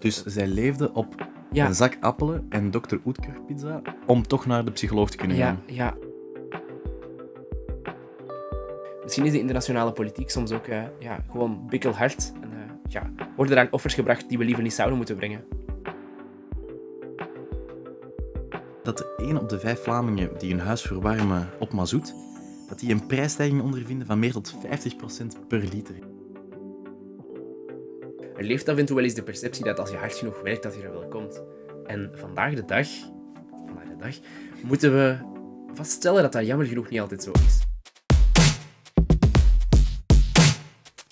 Dus zij leefde op Ja. een zak appelen en Dr. Oetker pizza om toch naar de psycholoog te kunnen Ja, gaan. ja. Misschien is de internationale politiek soms ook eh, ja, gewoon bikkelhard. En eh, ja, worden daar offers gebracht die we liever niet zouden moeten brengen. Dat de 1 op de 5 Vlamingen die hun huis verwarmen op mazoet, dat die een prijsstijging ondervinden van meer tot 50% per liter. Er leeft af en toe wel eens de perceptie dat als je hard genoeg werkt, dat je er wel komt. En vandaag de dag, vandaag de dag moeten we vaststellen dat dat jammer genoeg niet altijd zo is.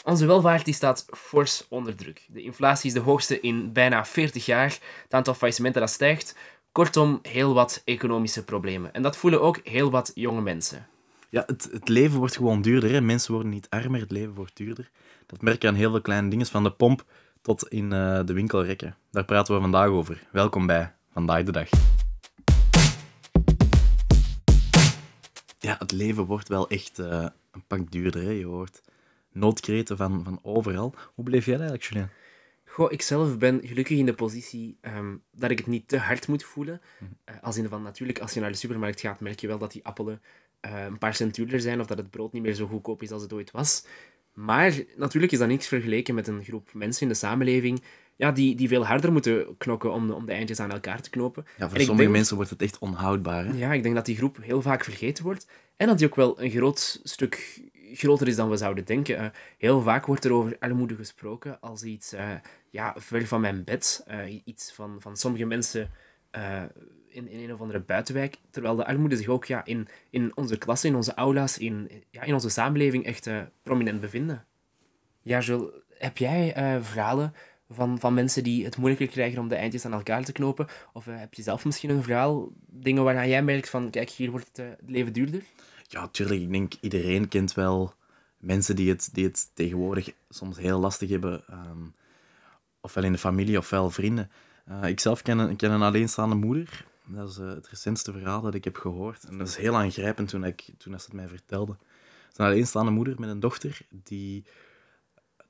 Onze welvaart die staat fors onder druk. De inflatie is de hoogste in bijna 40 jaar. Het aantal faillissementen dat stijgt. Kortom, heel wat economische problemen. En dat voelen ook heel wat jonge mensen. Ja, het, het leven wordt gewoon duurder. Hè? Mensen worden niet armer, het leven wordt duurder. Dat merk je aan heel veel kleine dingen, van de pomp tot in eh, de winkelrekken. Daar praten we vandaag over. Welkom bij Vandaag de Dag. Ja, het leven wordt wel echt eh, een pak duurder. Hè? Je hoort noodkreten van, van overal. Hoe bleef jij dat eigenlijk, Julien? Goh, ik zelf ben gelukkig in de positie ehm, dat ik het niet te hard moet voelen. Eh, als in van, natuurlijk, als je naar de supermarkt gaat, merk je wel dat die appelen eh, een paar cent duurder zijn of dat het brood niet meer zo goedkoop is als het ooit was. Maar natuurlijk is dat niks vergeleken met een groep mensen in de samenleving ja, die, die veel harder moeten knokken om de, om de eindjes aan elkaar te knopen. Ja, voor sommige denk- mensen wordt het echt onhoudbaar. Hè? Ja, ik denk dat die groep heel vaak vergeten wordt. En dat die ook wel een groot stuk groter is dan we zouden denken. Eh, heel vaak wordt er over armoede gesproken als iets eh, ja, ver van mijn bed. iets van, van sommige mensen in, in een of andere buitenwijk. Terwijl de armoede zich ook ja, in, in onze klassen, in onze aula's, in, ja, in onze samenleving echt eh, prominent bevinden. Ja, Jules, heb jij eh, verhalen van, van mensen die het moeilijker krijgen om de eindjes aan elkaar te knopen? Of eh, heb je zelf misschien een verhaal, dingen waarna jij merkt van, kijk, hier wordt het, leven duurder? Ja, tuurlijk. Ik denk iedereen kent wel mensen die het, die het tegenwoordig soms heel lastig hebben. ehm, ofwel in de familie, ofwel vrienden. Eh, ik zelf ken een, ken een alleenstaande moeder. Dat is eh, het recentste verhaal dat ik heb gehoord. En dat is heel aangrijpend toen, ik, toen ze het mij vertelde. Het is een alleenstaande moeder met een dochter die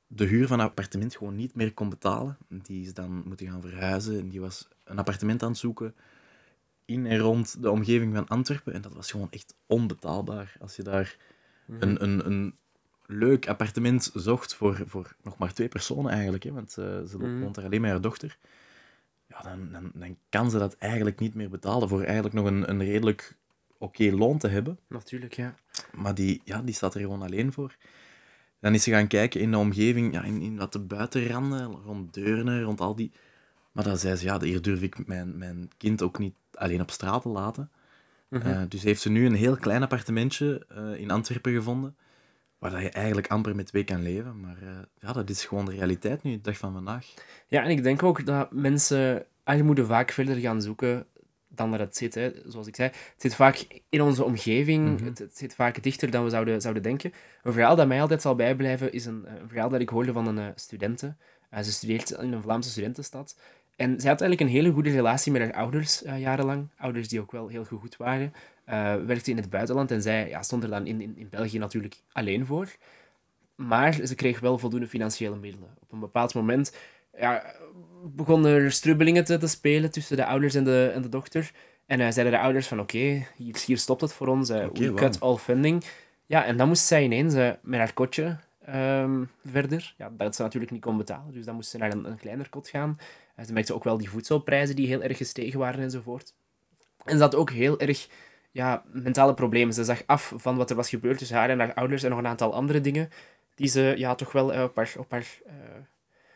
de huur van een appartement gewoon niet meer kon betalen. Die is dan moeten gaan verhuizen en die was een appartement aan het zoeken in en rond de omgeving van Antwerpen. En dat was gewoon echt onbetaalbaar. Als je daar een, een, een leuk appartement zocht voor, voor nog maar twee personen eigenlijk, hè, want eh, ze Mhm. woont daar alleen met haar dochter, ja, dan, dan, dan kan ze dat eigenlijk niet meer betalen voor eigenlijk nog een, een redelijk oké loon te hebben. Natuurlijk, ja. Maar die, ja, die staat er gewoon alleen voor. Dan is ze gaan kijken in de omgeving, ja, in, in wat de buitenranden, rond Deurne, rond al die... Maar dan zei ze, ja, hier durf ik mijn, mijn kind ook niet alleen op straat te laten. Mhm. Eh, dus heeft ze nu een heel klein appartementje eh, in Antwerpen gevonden, waar dat je eigenlijk amper met twee kan leven. Maar eh, ja, dat is gewoon de realiteit nu, de dag van vandaag. Ja, en ik denk ook dat mensen armoede vaak verder gaan zoeken dan dat het zit. Hè. Zoals ik zei, het zit vaak in onze omgeving. Mhm. het, het zit vaak dichter dan we zouden, zouden denken. Een verhaal dat mij altijd zal bijblijven is een, een verhaal dat ik hoorde van een eh, studente. Eh, ze studeert in een Vlaamse studentenstad. En zij had eigenlijk een hele goede relatie met haar ouders jarenlang. Ouders die ook wel heel goed waren. Eh, werkte in het buitenland en zij ja, stond er dan in, in, in België natuurlijk alleen voor. Maar ze kreeg wel voldoende financiële middelen. Op een bepaald moment ja, begonnen er strubbelingen te, te spelen tussen de ouders en de, en de dochter. En eh, zeiden de ouders van oké, hier, hier stopt het voor ons. eh we cut all funding. Ja, en dan moest zij ineens met haar kotje ehm, verder. Ja, dat ze natuurlijk niet kon betalen. Dus dan moest ze naar een, een kleiner kot gaan. En ze merkte ook wel die voedselprijzen die heel erg gestegen waren enzovoort. En ze had ook heel erg ja, mentale problemen. Ze zag af van wat er was gebeurd tussen haar en haar ouders en nog een aantal andere dingen die ze ja, toch wel eh, op, haar, op, haar, eh,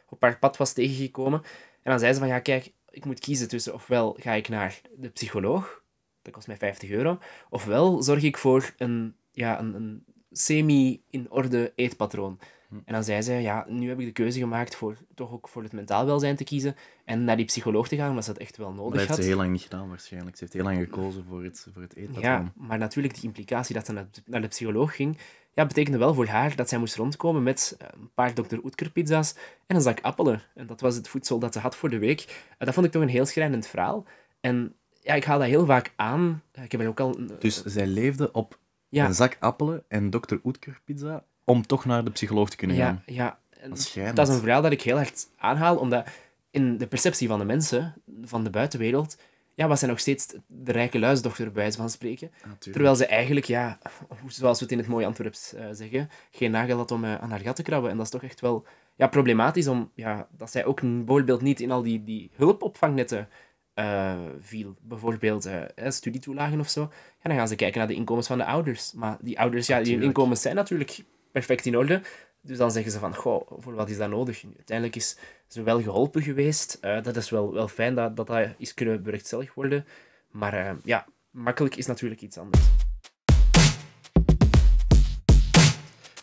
op haar pad was tegengekomen. En dan zei ze van, ja kijk, ik moet kiezen tussen ofwel ga ik naar de psycholoog, dat kost mij 50 euro, ofwel zorg ik voor een, ja, een, een semi-in-orde eetpatroon. En dan zei ze, ja, nu heb ik de keuze gemaakt voor toch ook voor het mentaal welzijn te kiezen en naar die psycholoog te gaan, omdat ze dat echt wel Dat nodig heeft had. ze heel lang niet gedaan waarschijnlijk. Ze heeft heel lang gekozen voor het, voor het eetpatroon. Ja, maar natuurlijk die implicatie dat ze naar de, naar de psycholoog ging, ja, betekende wel voor haar dat zij moest rondkomen met eh, een paar Dr. Oetker pizza's en een zak appelen. En dat was het voedsel dat ze had voor de week. Eh, dat vond ik toch een heel schrijnend verhaal. En ja, ik haal dat heel vaak aan. Eh, Ik heb er ook al... een- Dus zij leefde op ja, een zak appelen en Dr. Oetker pizza om toch naar de psycholoog te kunnen gaan. ja. Dat is schrijnend. dat is een verhaal dat ik heel hard aanhaal, omdat in de perceptie van de mensen, van de buitenwereld, ja, was zij nog steeds de rijke luisdochter, bij wijze van spreken. Terwijl ze eigenlijk, ja, zoals we het in het mooie Antwerps uh, zeggen, geen nagel had om uh, aan haar gat te krabben. En dat is toch echt wel ja, problematisch, om, ja, dat zij ook bijvoorbeeld niet in al die, die hulpopvangnetten uh, viel. Bijvoorbeeld studietoelagen of zo. Ja, dan gaan ze kijken naar de inkomens van de ouders. Maar die ouders, ja, die inkomens zijn natuurlijk perfect in orde. Dus dan zeggen ze van, goh, voor wat is dat nodig? Uiteindelijk is ze wel geholpen geweest. Uh, dat is wel, wel fijn dat, dat dat is kunnen berechtstellig worden. Maar uh, ja, makkelijk is natuurlijk iets anders.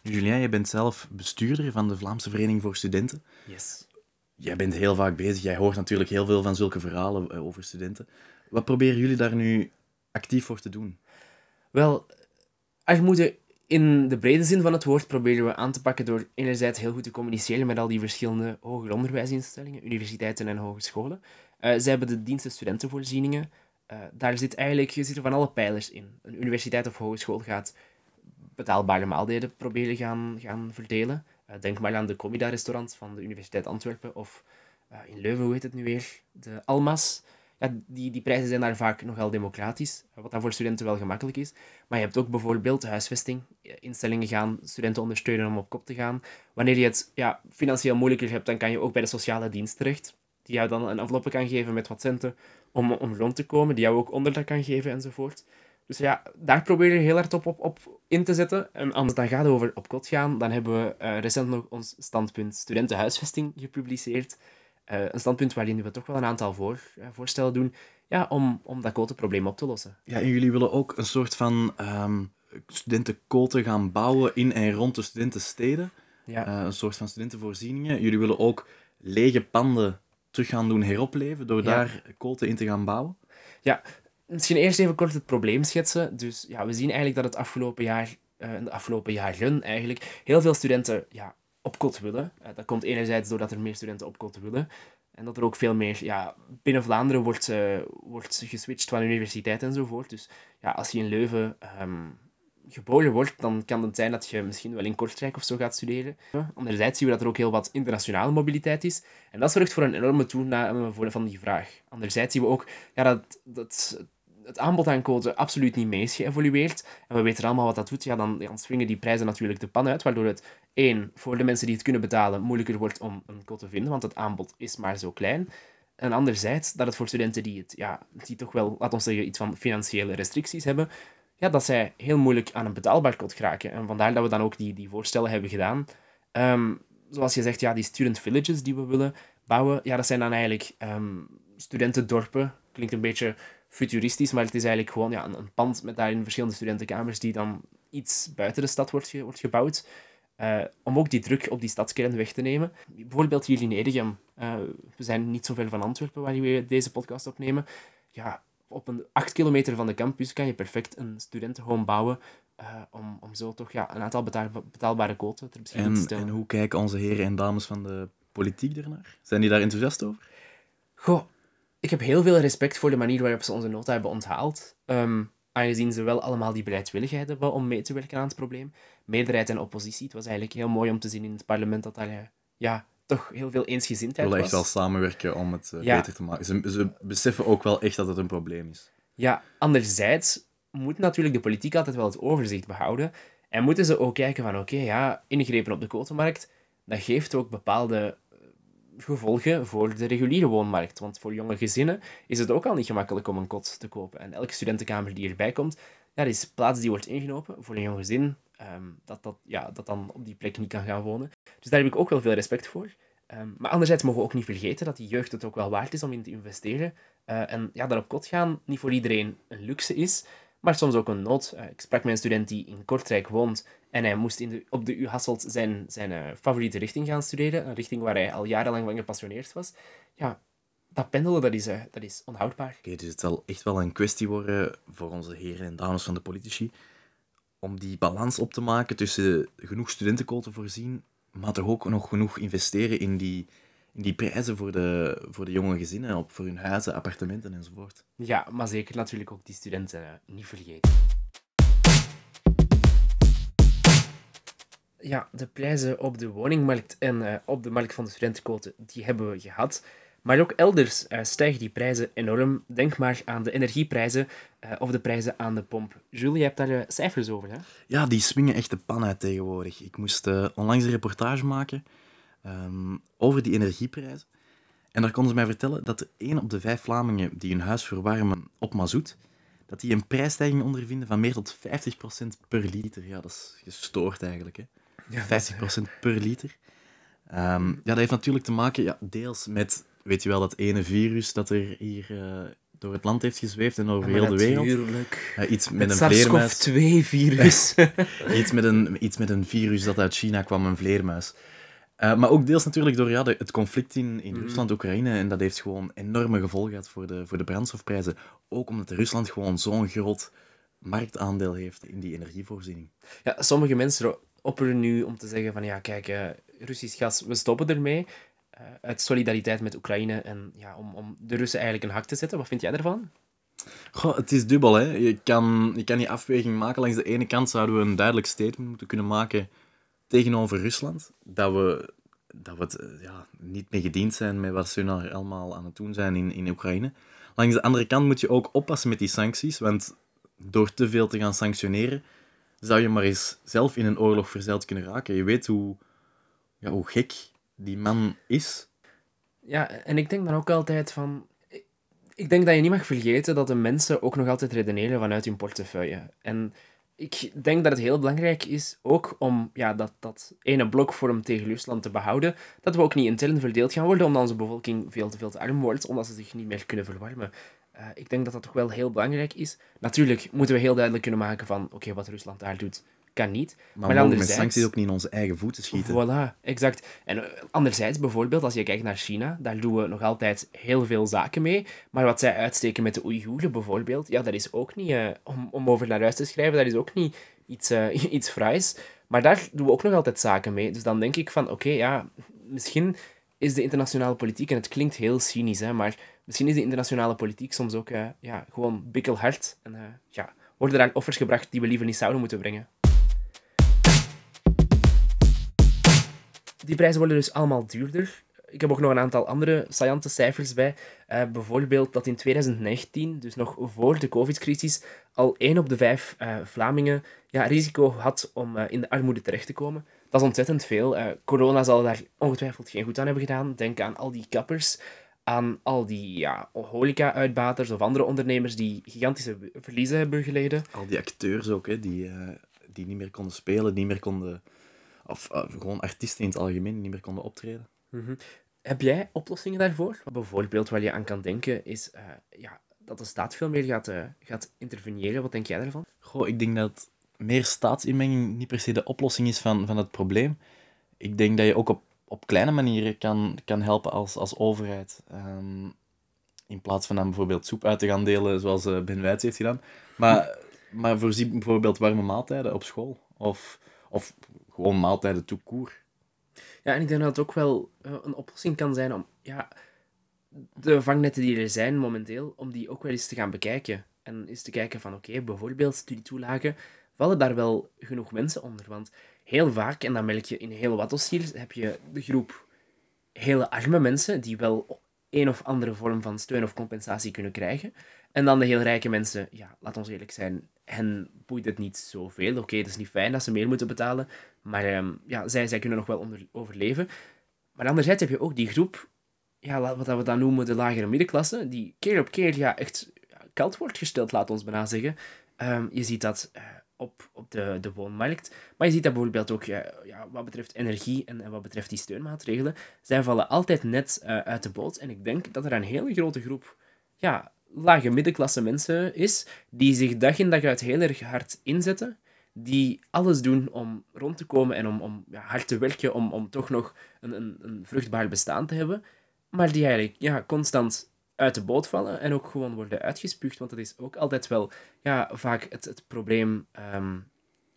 Julien, je bent zelf bestuurder van de Vlaamse Vereniging voor Studenten. Yes. Jij bent heel vaak bezig. Jij hoort natuurlijk heel veel van zulke verhalen uh, over studenten. Wat proberen jullie daar nu actief voor te doen? Wel, moeten in de brede zin van het woord proberen we aan te pakken door enerzijds heel goed te communiceren met al die verschillende hoger onderwijsinstellingen, universiteiten en hogescholen. Uh, zij hebben de diensten studentenvoorzieningen. Uh, daar zit eigenlijk, je zit er van alle pijlers in. Een universiteit of hogeschool gaat betaalbare maaltijden proberen gaan, gaan verdelen. Uh, denk maar aan de Comida-restaurants van de Universiteit Antwerpen of in Leuven, hoe heet het nu weer? De Almas ja, die, die prijzen zijn daar vaak nogal democratisch, wat dan voor studenten wel gemakkelijk is. Maar je hebt ook bijvoorbeeld huisvesting. Instellingen gaan studenten ondersteunen om op kop te gaan. Wanneer je het ja, financieel moeilijker hebt, dan kan je ook bij de sociale dienst terecht. Die jou dan een enveloppe kan geven met wat centen om, om rond te komen. Die jou ook onderdak kan geven enzovoort. Dus ja, daar probeer je heel hard op, op, op in te zetten. En als het dan gaat over op kot gaan, dan hebben we uh, recent nog ons standpunt studentenhuisvesting gepubliceerd. Uh, een standpunt waarin we toch wel een aantal voor, uh, voorstellen doen ja, om, om dat kotenprobleem op te lossen. Ja, en jullie willen ook een soort van um, studentenkoten gaan bouwen in en rond de studentensteden. Ja. Uh, een soort van studentenvoorzieningen. Jullie willen ook lege panden terug gaan doen heropleven door daar koten in te gaan bouwen. Ja, misschien eerst even kort het probleem schetsen. Dus ja, we zien eigenlijk dat het afgelopen jaar, de afgelopen jaren eigenlijk, heel veel studenten ja, op kot willen. Uh, dat komt enerzijds doordat er meer studenten op kot willen. En dat er ook veel meer... Ja, binnen Vlaanderen wordt, wordt geswitcht van universiteit enzovoort. Dus ja, als je in Leuven um, geboren wordt, dan kan het zijn dat je misschien wel in Kortrijk of zo gaat studeren. Anderzijds zien we dat er ook heel wat internationale mobiliteit is. En dat zorgt voor een enorme toename van die vraag. Anderzijds zien we ook ja, dat, dat het aanbod aan code absoluut niet mee is geëvolueerd. En we weten allemaal wat dat doet. Ja, dan, dan swingen die prijzen natuurlijk de pan uit, waardoor het één, voor de mensen die het kunnen betalen, moeilijker wordt om een code te vinden, want het aanbod is maar zo klein. En anderzijds, dat het voor studenten die, het, ja, die toch wel, laten we zeggen, iets van financiële restricties hebben, ja, dat zij heel moeilijk aan een betaalbaar code geraken. En vandaar dat we dan ook die, die voorstellen hebben gedaan. Ehm, zoals je zegt, ja, die student villages die we willen bouwen, ja, dat zijn dan eigenlijk um, studentendorpen. Klinkt een beetje futuristisch, maar het is eigenlijk gewoon ja, een, pand met daarin verschillende studentenkamers die dan iets buiten de stad wordt, wordt gebouwd. Uh, om ook die druk op die stadskern weg te nemen. Bijvoorbeeld hier in Edegem. Uh, we zijn niet zo ver van Antwerpen waar we deze podcast opnemen. Ja, op een acht kilometer van de campus kan je perfect een studentenhome bouwen uh, om, om zo toch ja, een aantal betaal, betaalbare quoten ter beschikking te stellen. En hoe kijken onze heren en dames van de politiek ernaar? Zijn die daar enthousiast over? Goh, ik heb heel veel respect voor de manier waarop ze onze nota hebben onthaald. Um, aangezien ze wel allemaal die bereidwilligheid hebben om mee te werken aan het probleem. Meerderheid en oppositie. Het was eigenlijk heel mooi om te zien in het parlement dat daar eh, ja, toch heel veel eensgezindheid was. Ze willen echt wel samenwerken om het uh, beter te maken. Ze, ze beseffen ook wel echt dat het een probleem is. Ja, anderzijds moet natuurlijk de politiek altijd wel het overzicht behouden. En moeten ze ook kijken van, oké, ja, ingrepen op de quotemarkt, dat geeft ook bepaalde gevolgen voor de reguliere woonmarkt. Want voor jonge gezinnen is het ook al niet gemakkelijk om een kot te kopen. En elke studentenkamer die erbij komt, dat is plaats die wordt ingenomen voor een jong gezin ehm, dat, dat, ja, dat dan op die plek niet kan gaan wonen. Dus daar heb ik ook wel veel respect voor. Um, maar anderzijds mogen we ook niet vergeten dat die jeugd het ook wel waard is om in te investeren. Uh, en ja, daar op kot gaan niet voor iedereen een luxe is maar soms ook een nood. Uh, ik sprak met een student die in Kortrijk woont en hij moest in de, op de U Hasselt zijn, zijn uh, favoriete richting gaan studeren, een richting waar hij al jarenlang van gepassioneerd was. Ja, dat pendelen, dat is, uh, dat is onhoudbaar. Oké, dus het zal echt wel een kwestie worden voor onze heren en dames van de politici om die balans op te maken tussen genoeg studentenkool te voorzien, maar toch ook nog genoeg investeren in die die prijzen voor de, voor de jonge gezinnen, op, voor hun huizen, appartementen enzovoort. Ja, maar zeker natuurlijk ook die studenten eh, niet vergeten. Ja, de prijzen op de woningmarkt en uh, op de markt van de studentenquote, die hebben we gehad. Maar ook elders uh, stijgen die prijzen enorm. Denk maar aan de energieprijzen uh, of de prijzen aan de pomp. Jules, je hebt daar uh, cijfers over, hè? Ja, die swingen echt de pan uit tegenwoordig. Ik moest onlangs een reportage maken um, over die energieprijzen. En daar konden ze mij vertellen dat er één op de vijf Vlamingen die hun huis verwarmen op mazoet, dat die een prijsstijging ondervinden van meer tot 50% per liter. Ja, dat is gestoord eigenlijk. Hè? Ja, 50% per liter. Um, ja, dat heeft natuurlijk te maken, ja, deels met, weet je wel, dat ene virus dat er hier uh, door het land heeft gezweefd en over ja, heel de wereld. Natuurlijk. Uh, iets met een vleermuis. SARS-CoV-2-virus. iets, met een, iets met een virus dat uit China kwam, een vleermuis. Uh, maar ook deels natuurlijk door ja, de, het conflict in, in mm. Rusland-Oekraïne. En dat heeft gewoon enorme gevolgen gehad voor de, voor de brandstofprijzen. Ook omdat Rusland gewoon zo'n groot marktaandeel heeft in die energievoorziening. Ja, sommige mensen opperen nu om te zeggen van ja, kijk, uh, Russisch gas, we stoppen ermee. Uh, uit solidariteit met Oekraïne en ja, om, om de Russen eigenlijk een hak te zetten. Wat vind jij daarvan? Goh, het is dubbel. Hè. Je, kan, je kan die afweging maken. Langs de ene kant zouden we een duidelijk statement moeten kunnen maken tegenover Rusland. Dat we, dat we het, eh, ja, niet meer gediend zijn met wat ze nu allemaal aan het doen zijn in, in Oekraïne. Langs de andere kant moet je ook oppassen met die sancties. Want door te veel te gaan sanctioneren, zou je maar eens zelf in een oorlog verzeild kunnen raken. Je weet hoe, ja, hoe gek die man is. Ja, en ik denk dan ook altijd van... Ik denk dat je niet mag vergeten dat de mensen ook nog altijd redeneren vanuit hun portefeuille. En ik denk dat het heel belangrijk is, ook om ja, dat, dat ene blokvorm tegen Rusland te behouden, dat we ook niet intern verdeeld gaan worden, omdat onze bevolking veel te veel te arm wordt, omdat ze zich niet meer kunnen verwarmen. Uh, ik denk dat dat toch wel heel belangrijk is. Natuurlijk moeten we heel duidelijk kunnen maken van, oké, wat Rusland daar doet, kan niet. Maar, maar anderzijds... met sancties ook niet in onze eigen voeten schieten. Voilà, exact. En uh, anderzijds bijvoorbeeld, als je kijkt naar China, daar doen we nog altijd heel veel zaken mee. Maar wat zij uitsteken met de Oeigoeren bijvoorbeeld, ja, dat is ook niet, uh, om, om over naar huis te schrijven, dat is ook niet iets, uh, iets fraais. Maar daar doen we ook nog altijd zaken mee. Dus dan denk ik van, oké, ja, misschien is de internationale politiek, en het klinkt heel cynisch, hè, maar misschien is de internationale politiek soms ook ja, gewoon bikkelhard. En ja, worden er aan offers gebracht die we liever niet zouden moeten brengen. Die prijzen worden dus allemaal duurder. Ik heb ook nog een aantal andere saillante cijfers bij. Uh, bijvoorbeeld dat in 2019, dus nog voor de COVID-crisis, al 1 op de 5 uh, eh, Vlamingen ja, risico had om uh, in de armoede terecht te komen. Dat is ontzettend veel. corona zal daar ongetwijfeld geen goed aan hebben gedaan. Denk aan al die kappers, aan al die ja, horeca-uitbaters of andere ondernemers die gigantische verliezen hebben geleden. Al die acteurs ook, hè, die, die niet meer konden spelen, niet meer konden of uh, gewoon artiesten in het algemeen niet meer konden optreden. Mm Heb jij oplossingen daarvoor? Bijvoorbeeld waar je aan kan denken is uh, ja, dat de staat veel meer gaat, uh, gaat interveneren. Wat denk jij daarvan? Goh, ik denk dat meer staatsinmenging niet per se de oplossing is van, van het probleem. Ik denk dat je ook op, op kleine manieren kan, kan helpen als, als overheid. Um, in plaats van dan bijvoorbeeld soep uit te gaan delen, zoals Ben Wijts heeft gedaan. Maar, maar voorzie bijvoorbeeld warme maaltijden op school. Of, of gewoon maaltijden toekoer. Ja, en ik denk dat het ook wel eh, een oplossing kan zijn om ja, de vangnetten die er zijn momenteel, om die ook wel eens te gaan bekijken. En eens te kijken van, oké, bijvoorbeeld studietoelagen, vallen daar wel genoeg mensen onder? Want heel vaak, en dan merk je in heel wat dossiers, heb je de groep hele arme mensen die wel een of andere vorm van steun of compensatie kunnen krijgen. En dan de heel rijke mensen, ja, laat ons eerlijk zijn, hen boeit het niet zoveel. Oké, okay, het is niet fijn dat ze meer moeten betalen, maar um, ja, zij, zij kunnen nog wel onder, overleven. Maar anderzijds heb je ook die groep, ja, wat we dan noemen de lagere middenklasse, die keer op keer ja, echt koud wordt gesteld, laat ons bijna zeggen. Um, je ziet dat uh, op, op de, de woonmarkt, maar je ziet dat bijvoorbeeld ook ja, wat betreft energie en, wat betreft die steunmaatregelen. Zij vallen altijd net uh, uit de boot. En ik denk dat er een hele grote groep ja, lage middenklasse mensen is, die zich dag in dag uit heel erg hard inzetten, die alles doen om rond te komen en om, om ja, hard te werken, om, om toch nog een, een, een vruchtbaar bestaan te hebben, maar die eigenlijk ja, constant uit de boot vallen en ook gewoon worden uitgespuugd, want dat is ook altijd wel ja, vaak het, het probleem um,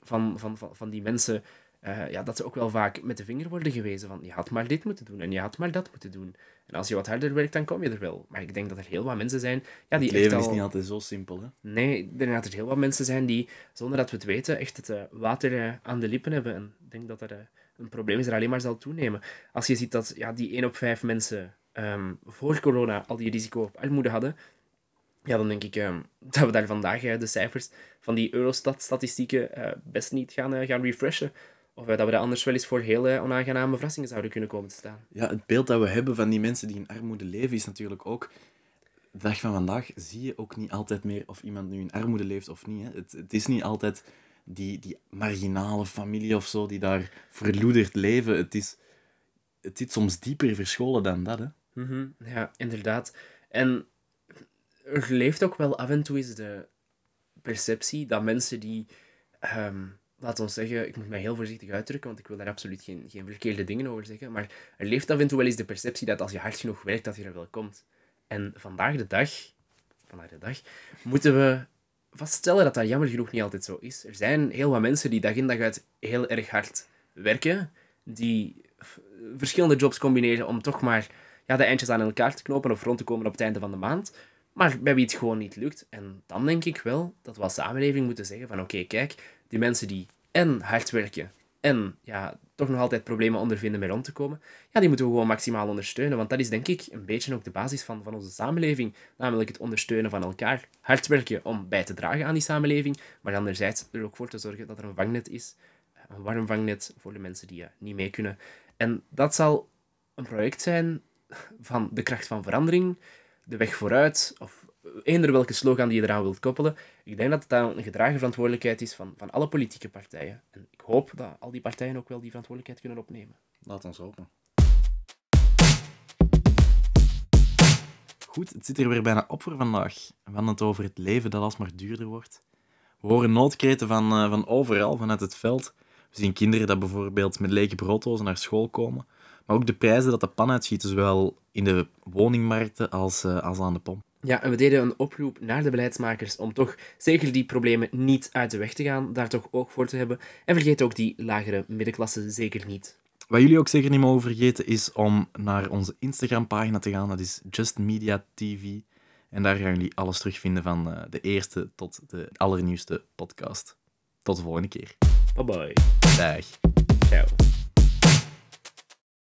van, van, van, van die mensen uh, ja, dat ze ook wel vaak met de vinger worden gewezen van je had maar dit moeten doen en je had maar dat moeten doen. En als je wat harder werkt, dan kom je er wel. Maar ik denk dat er heel wat mensen zijn... Ja, die het leven echt al... is niet altijd zo simpel, hè? Nee, ik denk dat er heel wat mensen zijn die, zonder dat we het weten, echt het uh, water uh, aan de lippen hebben. En ik denk dat er een probleem is dat alleen maar zal toenemen. Als je ziet dat ja, die 1 op 5 mensen ehm, voor corona al die risico op armoede hadden, ja, dan denk ik ehm, dat we daar vandaag eh, de cijfers van die Eurostat-statistieken eh, best niet gaan, eh, gaan refreshen. Of dat we daar anders wel eens voor heel onaangename verrassingen zouden kunnen komen te staan. Ja, het beeld dat we hebben van die mensen die in armoede leven is natuurlijk ook... De dag van vandaag zie je ook niet altijd meer of iemand nu in armoede leeft of niet. Hè. Het, het is niet altijd die, die marginale familie of zo die daar verloederd leven. Het is, het zit soms dieper verscholen dan dat. Hè. Mhm, ja, inderdaad. En er leeft ook wel af en toe eens de perceptie dat mensen die, um, laten we zeggen, ik moet mij heel voorzichtig uitdrukken, want ik wil daar absoluut geen, geen verkeerde dingen over zeggen, maar er leeft af en toe wel eens de perceptie dat als je hard genoeg werkt, dat je er wel komt. En vandaag de dag, vandaag de dag, moeten we vaststellen dat dat jammer genoeg niet altijd zo is. Er zijn heel wat mensen die dag in dag uit heel erg hard werken, die verschillende jobs combineren om toch maar ja, de eindjes aan elkaar te knopen of rond te komen op het einde van de maand. Maar bij wie het gewoon niet lukt. En dan denk ik wel dat we als samenleving moeten zeggen van oké, kijk, die mensen die en hard werken en ja, toch nog altijd problemen ondervinden met rond te komen, ja, die moeten we gewoon maximaal ondersteunen. Want dat is denk ik een beetje ook de basis van, van onze samenleving. Namelijk het ondersteunen van elkaar. Hard werken om bij te dragen aan die samenleving, maar anderzijds er ook voor te zorgen dat er een vangnet is. Een warm vangnet voor de mensen die uh, niet mee kunnen. En dat zal een project zijn van de kracht van verandering, de weg vooruit, of eender welke slogan die je eraan wilt koppelen. Ik denk dat het dan een gedragen verantwoordelijkheid is van, van alle politieke partijen. En ik hoop dat al die partijen ook wel die verantwoordelijkheid kunnen opnemen. Laat ons hopen. Goed, het zit er weer bijna op voor vandaag. We hadden het over het leven dat alsmaar duurder wordt. We horen noodkreten van, uh, van overal, vanuit het veld. We zien kinderen dat bijvoorbeeld met lege brooddozen naar school komen. Maar ook de prijzen dat de pan uitschieten, zowel in de woningmarkten als, uh, als aan de pomp. Ja, en we deden een oproep naar de beleidsmakers om toch zeker die problemen niet uit de weg te gaan, daar toch ook voor te hebben. En vergeet ook die lagere middenklasse zeker niet. Wat jullie ook zeker niet mogen vergeten is om naar onze Instagram-pagina te gaan. Dat is Just Media TV. En daar gaan jullie alles terugvinden van uh, de eerste tot de allernieuwste podcast. Tot de volgende keer. Bye bye. Dag. Ciao.